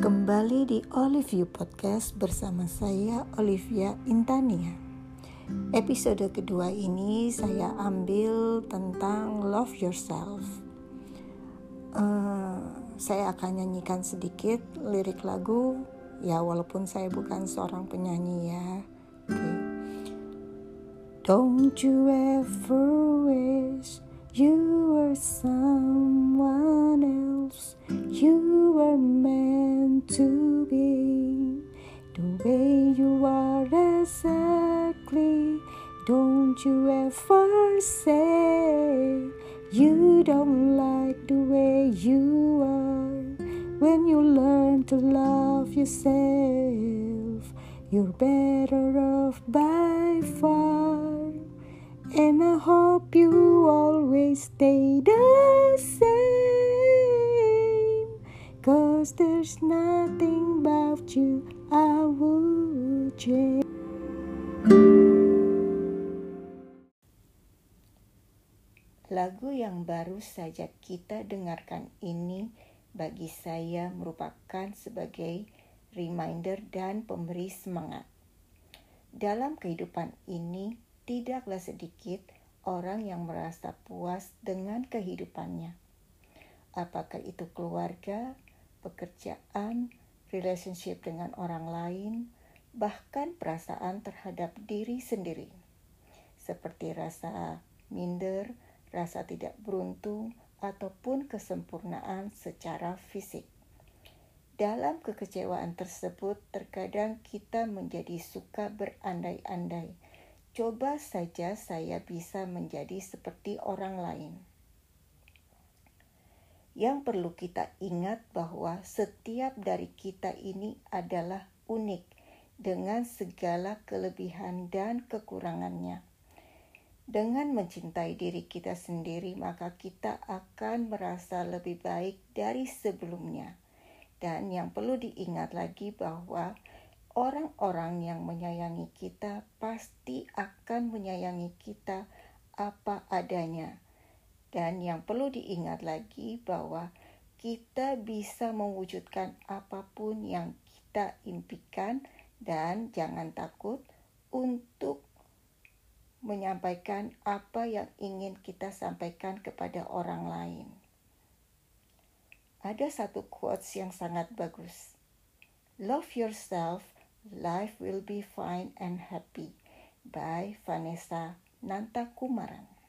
kembali di Olive You Podcast bersama saya Olivia Intania. Episode kedua ini saya ambil tentang love yourself. Uh, saya akan nyanyikan sedikit lirik lagu, ya walaupun saya bukan seorang penyanyi ya. Okay. Don't you ever wish you were someone else? You were to be the way you are exactly. Don't you ever say you don't like the way you are. When you learn to love yourself, you're better off by far. Cause there's nothing about you I would change. Lagu yang baru saja kita dengarkan ini bagi saya merupakan sebagai reminder dan pemberi semangat. Dalam kehidupan ini, tidaklah sedikit orang yang merasa puas dengan kehidupannya. Apakah itu keluarga, pekerjaan, relationship dengan orang lain, bahkan perasaan terhadap diri sendiri, seperti rasa minder, rasa tidak beruntung, ataupun kesempurnaan secara fisik. Dalam kekecewaan tersebut, terkadang kita menjadi suka berandai-andai. Coba saja saya bisa menjadi seperti orang lain. Yang perlu kita ingat bahwa setiap dari kita ini adalah unik dengan segala kelebihan dan kekurangannya. Dengan mencintai diri kita sendiri, maka kita akan merasa lebih baik dari sebelumnya. Dan yang perlu diingat lagi bahwa orang-orang yang menyayangi kita pasti akan menyayangi kita apa adanya dan yang perlu diingat lagi bahwa kita bisa mewujudkan apa pun yang kita impikan dan jangan takut untuk menyampaikan apa yang ingin kita sampaikan kepada orang lain. Ada satu quotes yang sangat bagus. Love yourself, life will be fine and happy by Vanessa Nantakumaran.